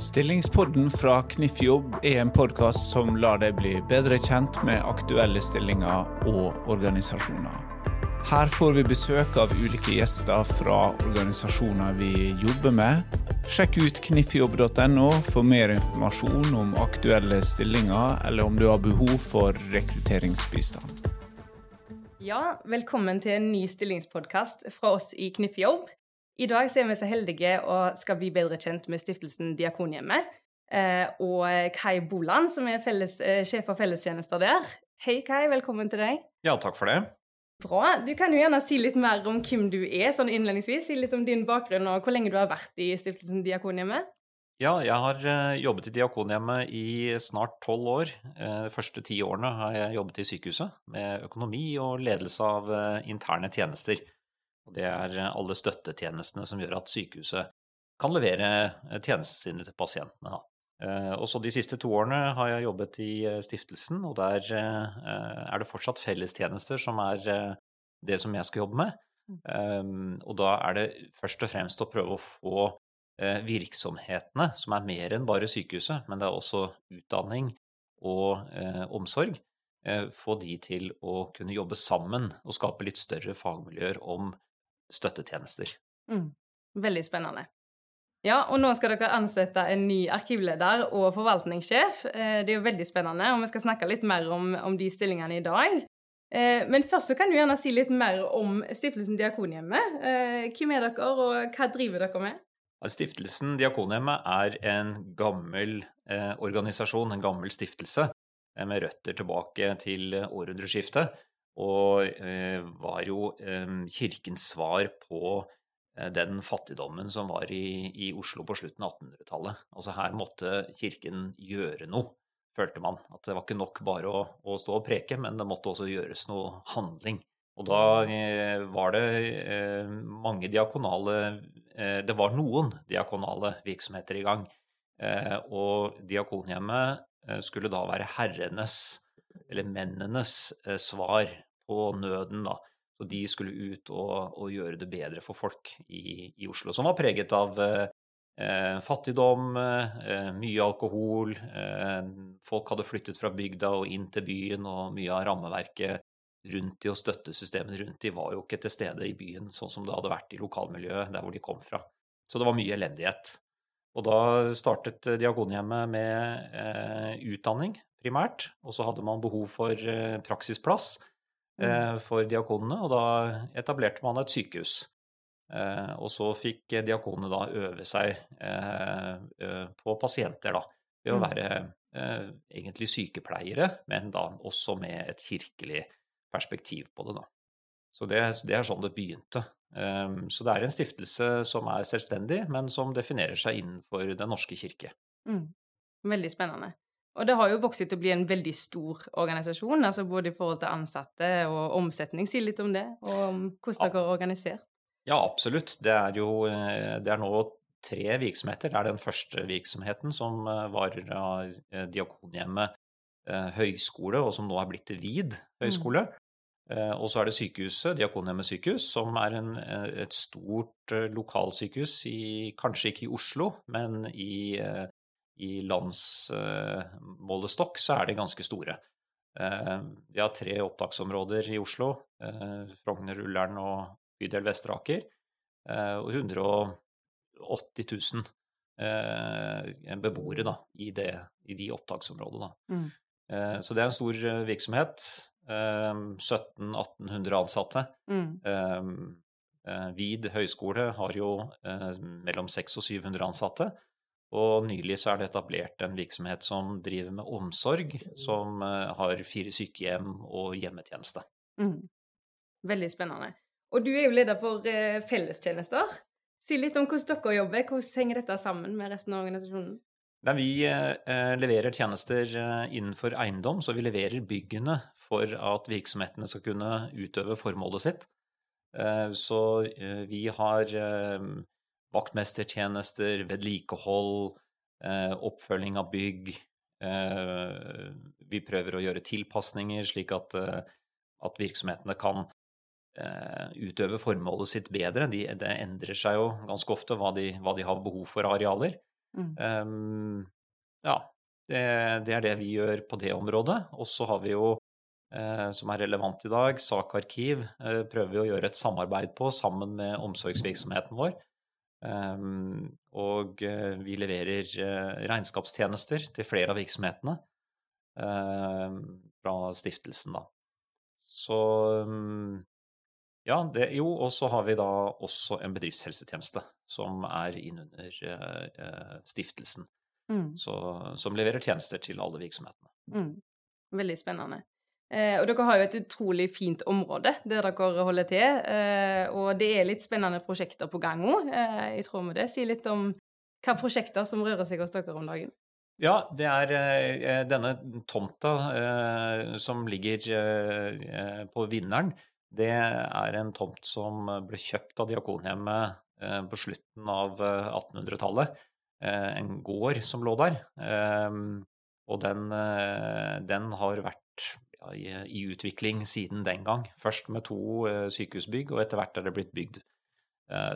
Stillingspodden fra Kniffjobb er en podkast som lar deg bli bedre kjent med aktuelle stillinger og organisasjoner. Her får vi besøk av ulike gjester fra organisasjoner vi jobber med. Sjekk ut kniffjobb.no for mer informasjon om aktuelle stillinger, eller om du har behov for rekrutteringsbistand. Ja, velkommen til en ny stillingspodkast fra oss i Kniffjobb. I dag er vi så heldige og skal bli bedre kjent med stiftelsen Diakonhjemmet. Eh, og Kai Boland, som er felles, eh, sjef for fellestjenester der. Hei, Kai. Velkommen til deg. Ja, takk for det. Bra. Du kan jo gjerne si litt mer om hvem du er, sånn innledningsvis. Si litt om din bakgrunn og hvor lenge du har vært i stiftelsen Diakonhjemmet. Ja, jeg har eh, jobbet i Diakonhjemmet i snart tolv år. De første ti årene har jeg jobbet i sykehuset med økonomi og ledelse av interne tjenester. Og det er eh, alle støttetjenestene som gjør at sykehuset kan levere eh, tjenestene sine til pasientene. Da. Også De siste to årene har jeg jobbet i stiftelsen, og der er det fortsatt fellestjenester som er det som jeg skal jobbe med. Mm. Og da er det først og fremst å prøve å få virksomhetene, som er mer enn bare sykehuset, men det er også utdanning og omsorg, få de til å kunne jobbe sammen og skape litt større fagmiljøer om støttetjenester. Mm. Veldig spennende. Ja, og nå skal dere ansette en ny arkivleder og forvaltningssjef. Eh, det er jo veldig spennende, og vi skal snakke litt mer om, om de stillingene i dag. Eh, men først så kan du gjerne si litt mer om Stiftelsen Diakonhjemmet. Eh, hvem er dere, og hva driver dere med? Stiftelsen Diakonhjemmet er en gammel organisasjon, en gammel stiftelse, med røtter tilbake til århundreskiftet og eh, var jo kirkens svar på eh, den fattigdommen som var i, i Oslo på slutten av 1800-tallet. Altså her måtte kirken gjøre noe, følte man. At det var ikke nok bare å, å stå og preke, men det måtte også gjøres noe handling. Og da eh, var det mange diakonale Det var noen diakonale virksomheter i gang. Og Diakonhjemmet skulle da være herrenes eller mennenes eh, svar på nøden, da. Så de skulle ut og, og gjøre det bedre for folk i, i Oslo, som var preget av eh, fattigdom, eh, mye alkohol, eh, folk hadde flyttet fra bygda og inn til byen, og mye av rammeverket rundt de og støttesystemene rundt de var jo ikke til stede i byen, sånn som det hadde vært i lokalmiljøet der hvor de kom fra. Så det var mye elendighet. Og da startet Diakonhjemmet med eh, utdanning primært, og så hadde man behov for eh, praksisplass eh, for diakonene, og da etablerte man et sykehus. Eh, og så fikk diakonene da øve seg på pasienter, da, ved å mm. være egentlig sykepleiere, men da også med et kirkelig perspektiv på det, da. Så det, det er sånn det begynte. Så det er en stiftelse som er selvstendig, men som definerer seg innenfor Den norske kirke. Mm. Veldig spennende. Og det har jo vokst til å bli en veldig stor organisasjon, altså både i forhold til ansatte og omsetning. Si litt om det, og om hvordan dere er organisert. Ja, absolutt. Det er jo eh, det er nå tre virksomheter. Det er den første virksomheten som eh, var eh, Diakonhjemmet høgskole, og som nå er blitt til VID høgskole. Mm. Og så er det sykehuset, Diakonhjemmet sykehus, som er en, et stort lokalsykehus i Kanskje ikke i Oslo, men i i landsmålestokk så er de ganske store. Vi de har tre opptaksområder i Oslo, eh, Frogner, Ullern og bydel Vesteraker, eh, og 180 000 beboere da, i, det, i de opptaksområdene. Mm. Så det er en stor virksomhet. 1700-1800 ansatte. Mm. Vid høgskole har jo mellom 600 og 700 ansatte. Og nylig så er det etablert en virksomhet som driver med omsorg, som eh, har fire sykehjem og hjemmetjeneste. Mm. Veldig spennende. Og du er jo leder for eh, fellestjenester. Si litt om hvordan dere jobber. Hvordan henger dette sammen med resten av organisasjonen? Nei, vi eh, leverer tjenester innenfor eiendom, så vi leverer byggene for at virksomhetene skal kunne utøve formålet sitt. Så vi har vaktmestertjenester, vedlikehold, eh, oppfølging av bygg. Eh, vi prøver å gjøre tilpasninger slik at, eh, at virksomhetene kan utøve formålet sitt bedre. De, det endrer seg jo ganske ofte hva de, hva de har behov for av arealer. Mm. Um, ja, det, det, er det vi gjør på det området. Og så har vi jo, eh, som er relevant i dag, sakarkiv eh, prøver vi å gjøre et samarbeid på sammen med omsorgsvirksomheten vår. Um, og eh, vi leverer eh, regnskapstjenester til flere av virksomhetene eh, fra stiftelsen, da. Så um, ja, det, jo, og så har vi da også en bedriftshelsetjeneste som er innunder uh, stiftelsen. Mm. Så, som leverer tjenester til alle virksomhetene. Mm. Veldig spennende. Eh, og dere har jo et utrolig fint område der dere holder til. Eh, og det er litt spennende prosjekter på gang òg, eh, i tråd med det. Si litt om hva prosjekter som rører seg hos dere om dagen. Ja, det er denne tomta som ligger på Vinneren. Det er en tomt som ble kjøpt av Diakonhjemmet på slutten av 1800-tallet. En gård som lå der. Og den, den har vært i, i, utvikling siden den gang. Først med to sykehusbygg, og etter hvert er det blitt bygd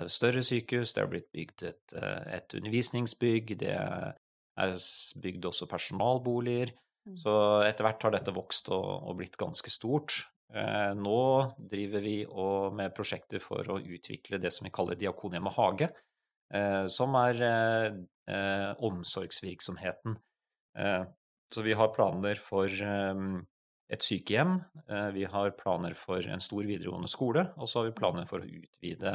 større sykehus, det er blitt bygd et, et undervisningsbygg, det er bygd også personalboliger. Mm. Så etter hvert har dette vokst og, og blitt ganske stort. Eh, nå driver vi med prosjekter for å utvikle det som vi kaller Diakonhjemmet hage, eh, som er eh, eh omsorgsvirksomheten. Eh, så vi har planer for eh, et sykehjem, vi har planer for en stor videregående skole, og så har vi planer for å utvide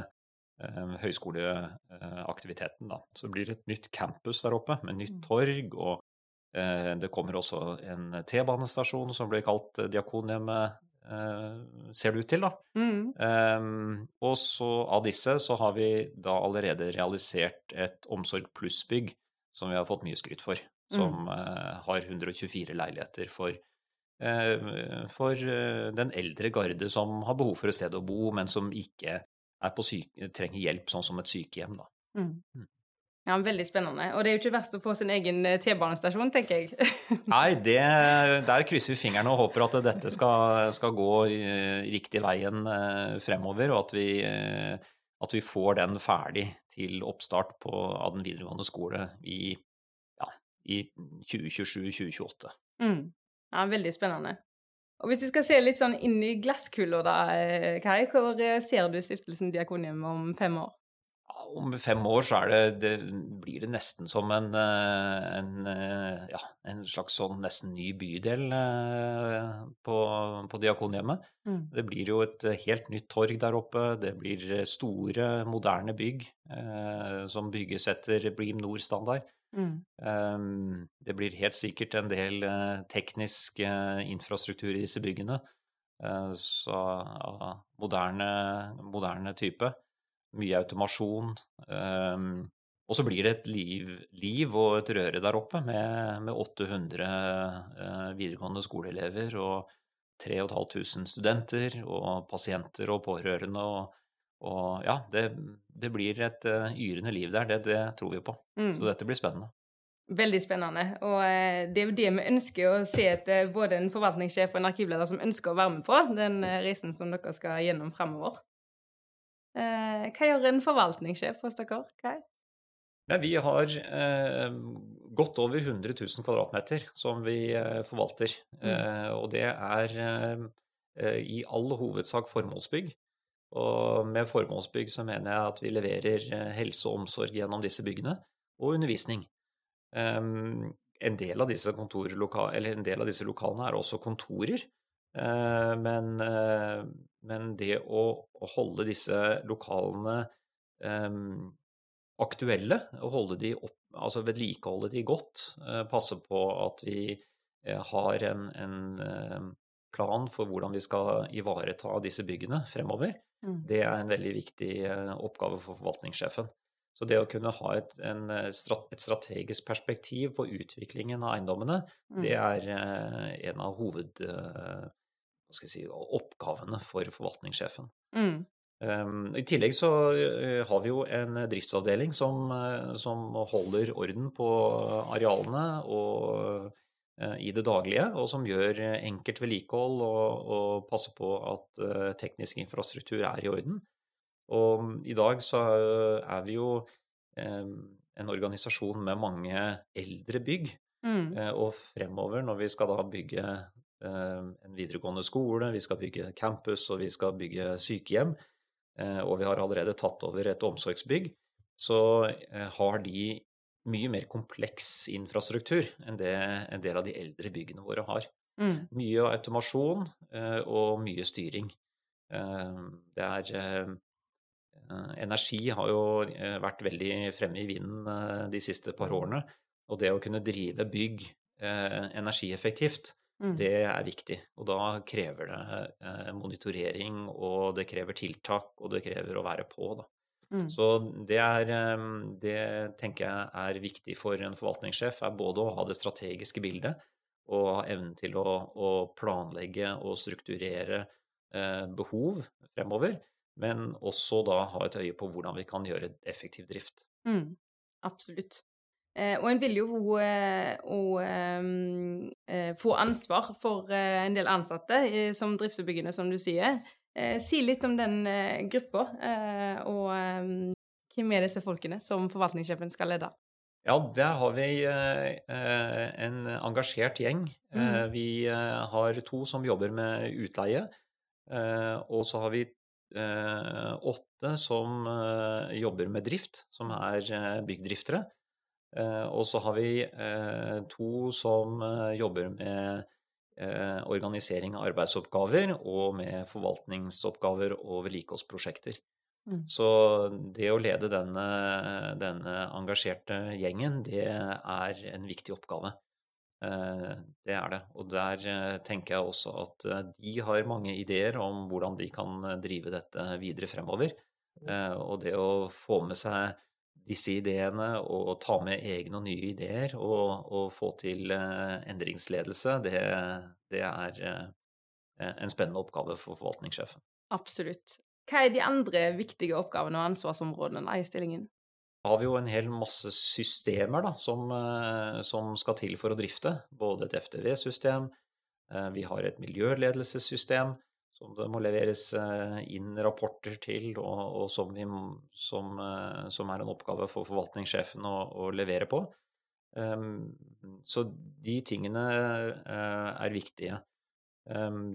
Eh, høyskoleaktiviteten. Da. Så blir et nytt campus der oppe med nytt mm. torg, og eh, det kommer også en T-banestasjon som blir kalt Diakonhjemmet, eh, ser det ut til, da. Mm. og så av disse så har vi da allerede realisert et Omsorg pluss-bygg som vi har fått mye skryt for, som mm. har 124 leiligheter for for den eldre garde som har behov for et sted å bo, men som ikke syke, trenger hjelp, sånn som et sykehjem. Da. Mm. mm. Ja, Veldig spennende. Og det er jo ikke verst å få sin egen eh, T-banestasjon, tenker jeg. Nei, det, der krysser vi fingrene og håper at dette skal, skal gå riktig veien eh, fremover, og at vi, eh, at vi, får den ferdig til oppstart på, av den videregående skole i, ja, i 2027-2028. Mm. Ja, veldig spennende. Og Hvis vi skal se litt sånn inn i glasskula, da, eh, Kai, hvor eh, ser du Stiftelsen Diakonium om fem år? om fem år så det, det, blir det nesten som en, eh, en, ja, en, slags sånn nesten ny bydel på, på Diakonhjemmet. Mm. Det blir jo et helt nytt torg der oppe. Det blir store, moderne bygg eh, som bygges etter Bream Nord-standard. Mm. Ehm, det blir helt sikkert en del eh, teknisk eh, infrastruktur i disse byggene. Eh, så av moderne, moderne type. Mye automasjon. Ehm, og så blir det et liv, liv, og et røre der oppe med, med 800 videregående skoleelever og 3500 studenter og pasienter og pårørende. Og, og ja, det, det, blir et uh, yrende liv der, det, det tror vi på. Mm. Så dette blir spennende. Veldig spennende. Og uh, det er jo det vi ønsker å se etter både en forvaltningssjef og en arkivleder som ønsker å være med på den reisen som dere skal gjennom fremover. hva gjør en forvaltningssjef hos dere? Hva Nei, vi har godt over 100 000 kvadratmeter som vi forvalter. Mm. og det er i all hovedsak formålsbygg. Og med formålsbygg så mener jeg at vi leverer eh, helse og omsorg gjennom disse byggene, og undervisning. Um, en, del av disse en del av disse lokalene er også kontorer, uh, men, uh, men, det å, holde disse lokalene um, aktuelle, og holde de opp, altså vedlikeholde de godt, passe på at vi har en, en plan for hvordan vi skal ivareta disse byggene fremover, Mm. Det er en veldig viktig eh, oppgave for forvaltningssjefen. Så det å kunne ha et, en, eh, et strategisk perspektiv på utviklingen av eiendommene, mm. det er eh, en av hoved si, oppgavene for forvaltningssjefen. Mm. Um, I tillegg så har vi jo en driftsavdeling som, som holder orden på arealene og i det daglige, og som gjør eh, enkelt vedlikehold og, og passer på at uh, teknisk infrastruktur er i orden. Og i dag så er vi jo en organisasjon med mange eldre bygg. Mm. Og fremover, når vi skal da bygge en videregående skole, vi skal bygge campus og vi skal bygge sykehjem, og vi har allerede tatt over et omsorgsbygg, så har de mye mer kompleks infrastruktur enn det en del av de eldre byggene våre har. Mm. Mye automasjon og mye styring. Det er Energi har jo vært veldig fremme i vinden de siste par årene. Og det å kunne drive bygg energieffektivt, Mm. det er viktig. Og da krever det monitorering, og det krever tiltak, og det krever å være på, da. Mm. Så det er Det tenker jeg er viktig for en forvaltningssjef, er både å ha det strategiske bildet og ha evnen til å, å planlegge og strukturere eh, behov fremover, men også da ha et øye på hvordan vi kan gjøre effektiv drift. Mm. Absolutt. Eh, og en vil jo eh, og, eh, få ansvar for eh, en del ansatte som driftsbyggende, som du sier. Eh, si litt om den gruppa, og hvem er disse folkene som forvaltningssjefen skal lede? Ja, der har vi en engasjert gjeng. Mm. Vi har to som jobber med utleie, og så har vi åtte som jobber med drift, som er byggdriftere. Og så har vi to som jobber med organisering av arbeidsoppgaver og med forvaltningsoppgaver og vedlikeholdsprosjekter. Mm. Så det å lede denne, denne engasjerte gjengen, det er en viktig oppgave. Det er det. Og der tenker jeg også at de har mange ideer om hvordan de kan drive dette videre fremover. Og det å få med seg disse ideene og ta med egne og nye ideer og, og få til endringsledelse, det, det er en spennende oppgave for forvaltningssjefen. Absolutt. Hva er de andre viktige oppgavene og ansvarsområdene i stillingen? Har vi jo en hel masse systemer da, som, som skal til for å drifte. Både et FTV-system, vi har et miljøledelsessystem som det må leveres inn rapporter til, og, og som, vi, som, som, er en oppgave for forvaltningssjefen å, å levere på. Så de tingene er viktige.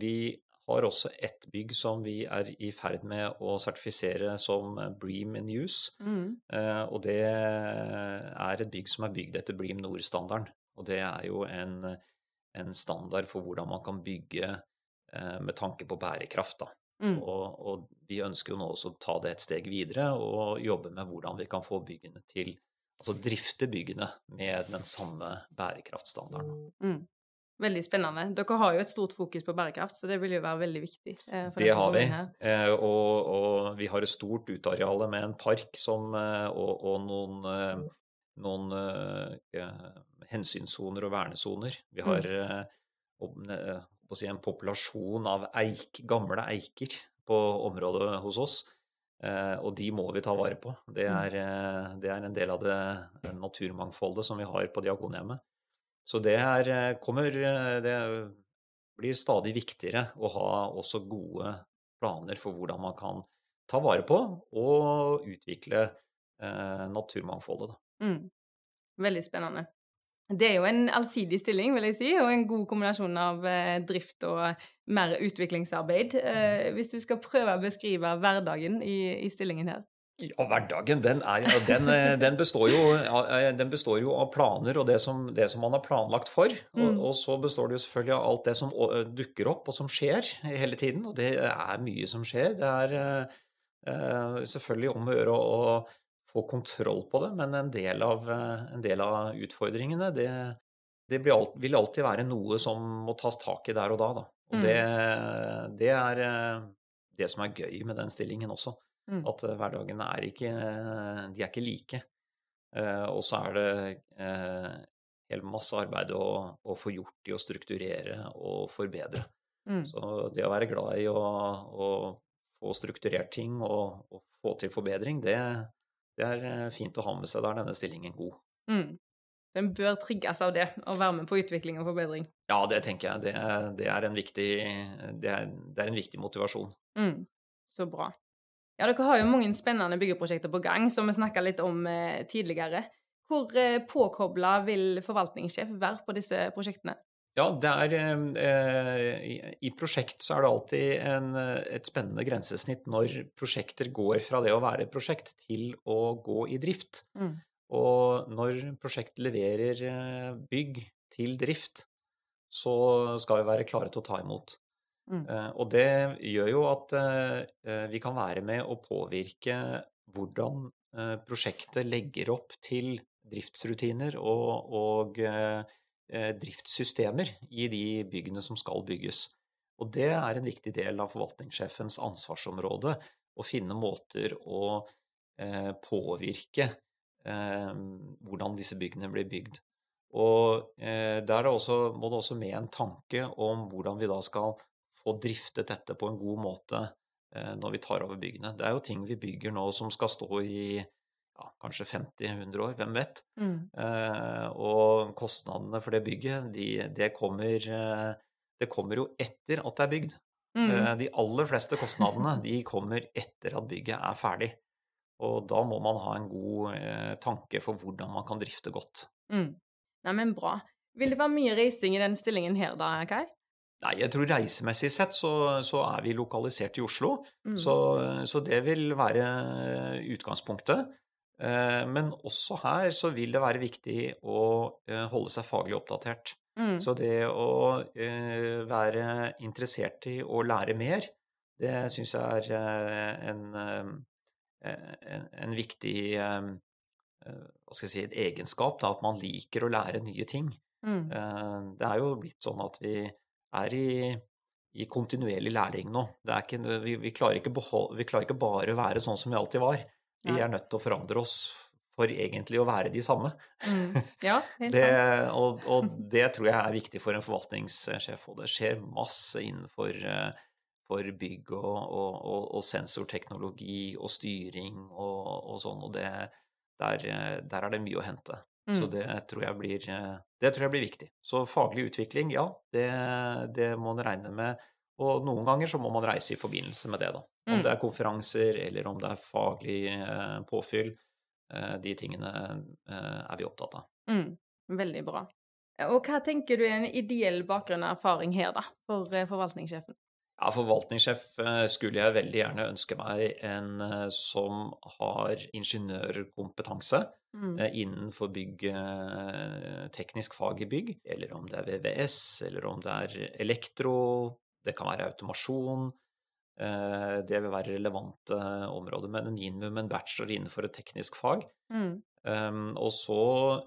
Vi har også ett bygg som vi er i ferd med å sertifisere som Bream in use. Mm. Og det er et bygg som er bygd etter Bream Nord-standarden. Og det er jo en, en, standard for hvordan man kan bygge med tanke på bærekraft. Mm. Og, og, vi ønsker jo nå også å ta det et steg videre og jobbe med hvordan vi kan få byggene til Altså drifte byggene med den samme bærekraftstandarden. Mm. Veldig spennende. Dere har jo et stort fokus på bærekraft, så det vil jo være veldig viktig. Eh, det har vi. Eh, og, og, vi har et stort uteareale med en park som, og, og, noen, noen hensynssoner og vernesoner. Vi har uh, si, en populasjon av eik, gamle eiker på området hos oss. Uh, og de må vi ta vare på. Det er, det er en del av det naturmangfoldet som vi har på Diakonhjemmet. Så det er, kommer Det blir stadig viktigere å ha også gode planer for hvordan man kan ta vare på og utvikle eh, naturmangfoldet. Mm. Veldig spennende. Det er jo en allsidig stilling, vil jeg si, og en god kombinasjon av eh, drift og mer utviklingsarbeid. Eh, hvis du skal prøve å beskrive hverdagen i, i stillingen her? Ja, hverdagen den, er, den, den, består jo, den, består jo, av planer og det som, det som man har planlagt for. Og, Mm. og, så består det jo selvfølgelig av alt det som dukker opp og som skjer hele tiden. Og det er mye som skjer. Det er uh, selvfølgelig om å gjøre å få kontroll på det, men en del av, en del av utfordringene det, det alt, vil alltid være noe som må tas tak i der og da. da. Og Mm. det, det er det som er gøy med den stillingen også. Mm. At hverdagene er ikke De er ikke like. Eh, og så er det eh, helt masse arbeid å, å, få gjort i å strukturere og forbedre. Mm. Så det å være glad i å, å få strukturert ting og, og, få til forbedring, det, det er fint å ha med seg. Da er denne stillingen god. Mm. Den bør trigges av det, å være med på utvikling og forbedring. Ja, det tenker jeg. Det, det, er, en viktig, det er, det er en viktig motivasjon. Mm. Så bra. Ja, dere har jo mange spennende byggeprosjekter på gang, som vi snakka litt om eh, tidligere. Hvor eh, påkobla vil forvaltningssjef være på disse prosjektene? Ja, er, eh, i, I prosjekt så er det alltid en, et spennende grensesnitt når prosjekter går fra det å være et prosjekt til å gå i drift. Mm. Og når prosjekt leverer eh, bygg til drift, så skal vi være klare til å ta imot. Mm. Eh, og det gjør jo at eh, eh, vi kan være med å påvirke hvordan eh, prosjektet legger opp til driftsrutiner og, og eh, eh, driftssystemer i de byggene som skal bygges. Og det er en viktig del av forvaltningssjefens ansvarsområde å finne måter å eh, påvirke eh, hvordan disse byggene blir bygd. Og eh, der er også, må det også med en tanke om hvordan vi da skal få driftet dette på en god måte eh, når vi tar over byggene. Det er jo ting vi bygger nå som skal stå i ja, kanskje 50-100 år, hvem vet. Mm. Eh, og kostnadene for det bygget, de, det, kommer, eh, det kommer jo etter at det er bygd. Mm. Eh, de aller fleste kostnadene de kommer etter at bygget er ferdig. Og da må man ha en god eh, tanke for hvordan man kan drifte godt. Mm. Nei, men bra. Vil det være mye reising i den stillingen her da, Kai? Nei, jeg tror reisemessig sett så, så er vi lokalisert i Oslo, Mm. så, så det vil være utgangspunktet. Eh, Men også her så vil det være viktig å eh, holde seg faglig oppdatert. Mm. Så det å eh, være interessert i å lære mer, det syns jeg er en, en, viktig hva skal jeg si, et egenskap, da, at man liker å lære nye ting. Mm. Det er jo blitt sånn at vi er i, i kontinuerlig læring nå. Det er ikke, vi, vi, klarer ikke behol- vi klarer ikke bare å være sånn som vi alltid var. Vi er nødt til å forandre oss for egentlig å være de samme. Mm. Ja, helt Det, og, og det tror jeg er viktig for en forvaltningssjef. Og det skjer masse innenfor eh, for bygg og, og, og, og sensorteknologi og styring og, og sånn. Og det, der, der er det mye å hente. Så Mm. det tror, jeg blir, eh, det tror jeg blir viktig. Så faglig utvikling, ja, det, det må man regne med. Og noen ganger så må man reise i forbindelse med det, da. Om Mm. det er konferanser eller om det er faglig eh, påfyll. Eh, de tingene eh, er vi opptatt av. Mm. Veldig bra. Og hva tenker du er en ideell bakgrunn og erfaring her, da, for eh, forvaltningssjefen? Ja, forvaltningssjef eh, skulle jeg veldig gjerne ønske meg en eh, som har ingeniørkompetanse Mm. innenfor bygg, teknisk fag i bygg, eller om det er VVS, eller om det er elektro, det kan være automasjon. eh, Det vil være relevante områder, men minimum en bachelor innenfor et teknisk fag. Mm. Um, og så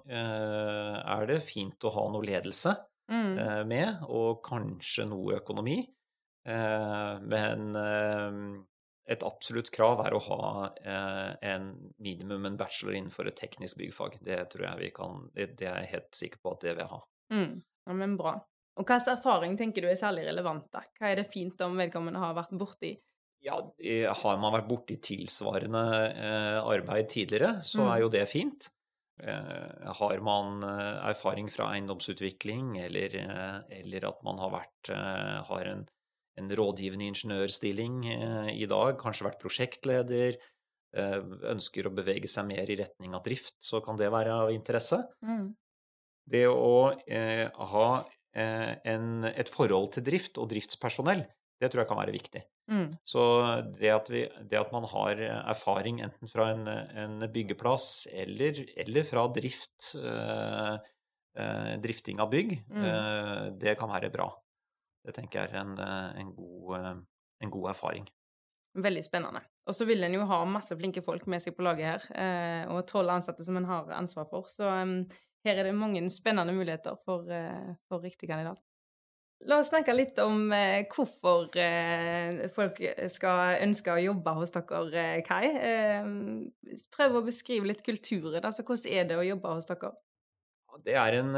eh, er det fint å ha noe ledelse Mm. eh, med, og kanskje noe økonomi. Men et absolutt krav er å ha en minimum en bachelor innenfor et teknisk byggfag. Det tror jeg vi kan, det, det er jeg helt sikker på at det vil jeg ha. Mm. Ja, men bra. Og hva slags erfaring tenker du er særlig relevant, da? Hva er det fint om vedkommende har vært borti? Ja, har man vært borti tilsvarende eh, arbeid tidligere, så Mm. er jo det fint. Eh, har man eh, erfaring fra eiendomsutvikling, eller, eller at man har vært har en, en rådgivende ingeniørstilling i dag, kanskje vært prosjektleder, ønsker å bevege seg mer i retning av drift, så kan det være av interesse. Mm. Det å ha en, et forhold til drift og driftspersonell, det tror jeg kan være viktig. Mm. Så det at, vi, det at man har erfaring enten fra en, en byggeplass eller, eller fra drift, eh, eh, drifting av bygg, Mm. eh, det kan være bra. Det tenker jeg er en, eh, en, god, eh, en god erfaring. Veldig spennende. Og så vil en jo ha masse flinke folk med seg på laget her, eh, og tolv ansatte som en har ansvar for. Så em, her er det mange spennende muligheter for, eh, for riktig kandidat. La oss snakke litt om eh, hvorfor eh, folk skal ønske å jobbe hos dere, Kai. Prøv å beskrive litt kulturen. Altså, hvordan er det å jobbe hos dere? Det er en,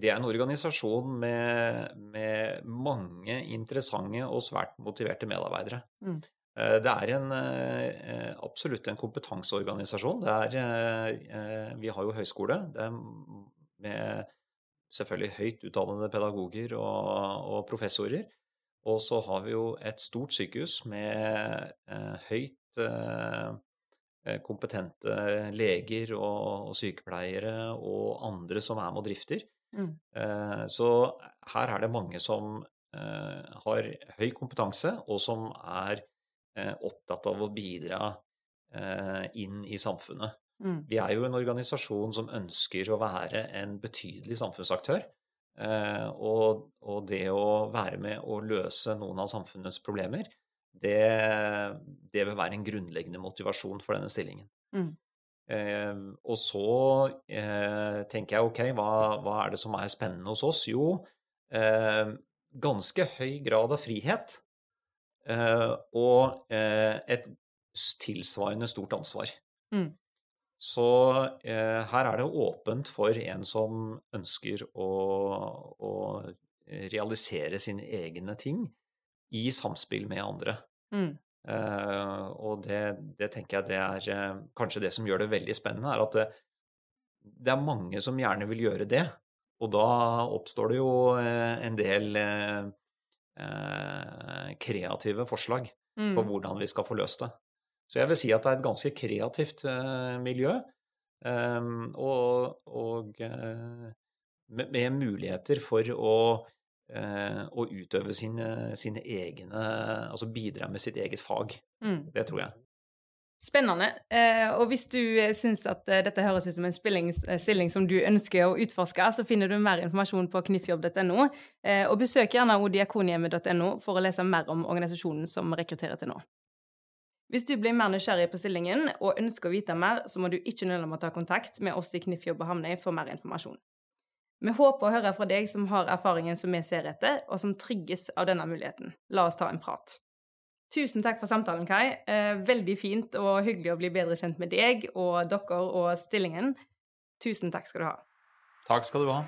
det er en organisasjon med, med mange interessante og svært motiverte medarbeidere. Mm. Eh, Det er en, eh, absolutt en kompetanseorganisasjon. Det er, eh, vi har jo høyskole. Det er med selvfølgelig høyt utdannede pedagoger og, og professorer. Og så har vi jo et stort sykehus med høyt kompetente leger og, og, sykepleiere og andre som er med og drifter. Mm. Så her er det mange som har høy kompetanse, og som er opptatt av å bidra inn i samfunnet. Mm. Vi er jo en organisasjon som ønsker å være en betydelig samfunnsaktør. Eh, og, og, det å være med å løse noen av samfunnets problemer, det, det vil være en grunnleggende motivasjon for denne stillingen. Mm. Eh, og så eh, tenker jeg ok, hva, hva, er det som er spennende hos oss? Jo, eh, ganske høy grad av frihet. Eh, og eh, et tilsvarende stort ansvar. Mm. Så eh, her er det åpent for en som ønsker å, å, realisere sine egne ting i samspill med andre. Mm. Eh, og det, det, tenker jeg det er kanskje det som gjør det veldig spennende, er at det, det, er mange som gjerne vil gjøre det. Og da oppstår det jo en del eh, eh, kreative forslag mm. for hvordan vi skal få løst det. Så jeg vil si at det er et ganske kreativt uh, miljø, um, og, og uh, med, med, muligheter for å, å utøve sine, sine, egne Altså bidra med sitt eget fag. Mm. Det tror jeg. Spennende. Eh, og hvis du syns at dette høres ut som en stilling som du ønsker å utforske, så finner du mer informasjon på knifjobb.no. Eh, og besøk gjerne diakonhjemmet.no for å lese mer om organisasjonen som rekrutterer til nå. Hvis du blir mer nysgjerrig på stillingen og ønsker å vite mer, så må du ikke nøle med å ta kontakt med oss i Kniffjobb og Hamnøy for mer informasjon. Vi håper å høre fra deg som har erfaringen som vi ser etter, og som trigges av denne muligheten. La oss ta en prat. Tusen takk for samtalen, Kai. Eh, veldig fint og hyggelig å bli bedre kjent med deg og dere og stillingen. Tusen takk skal du ha. Takk skal du ha.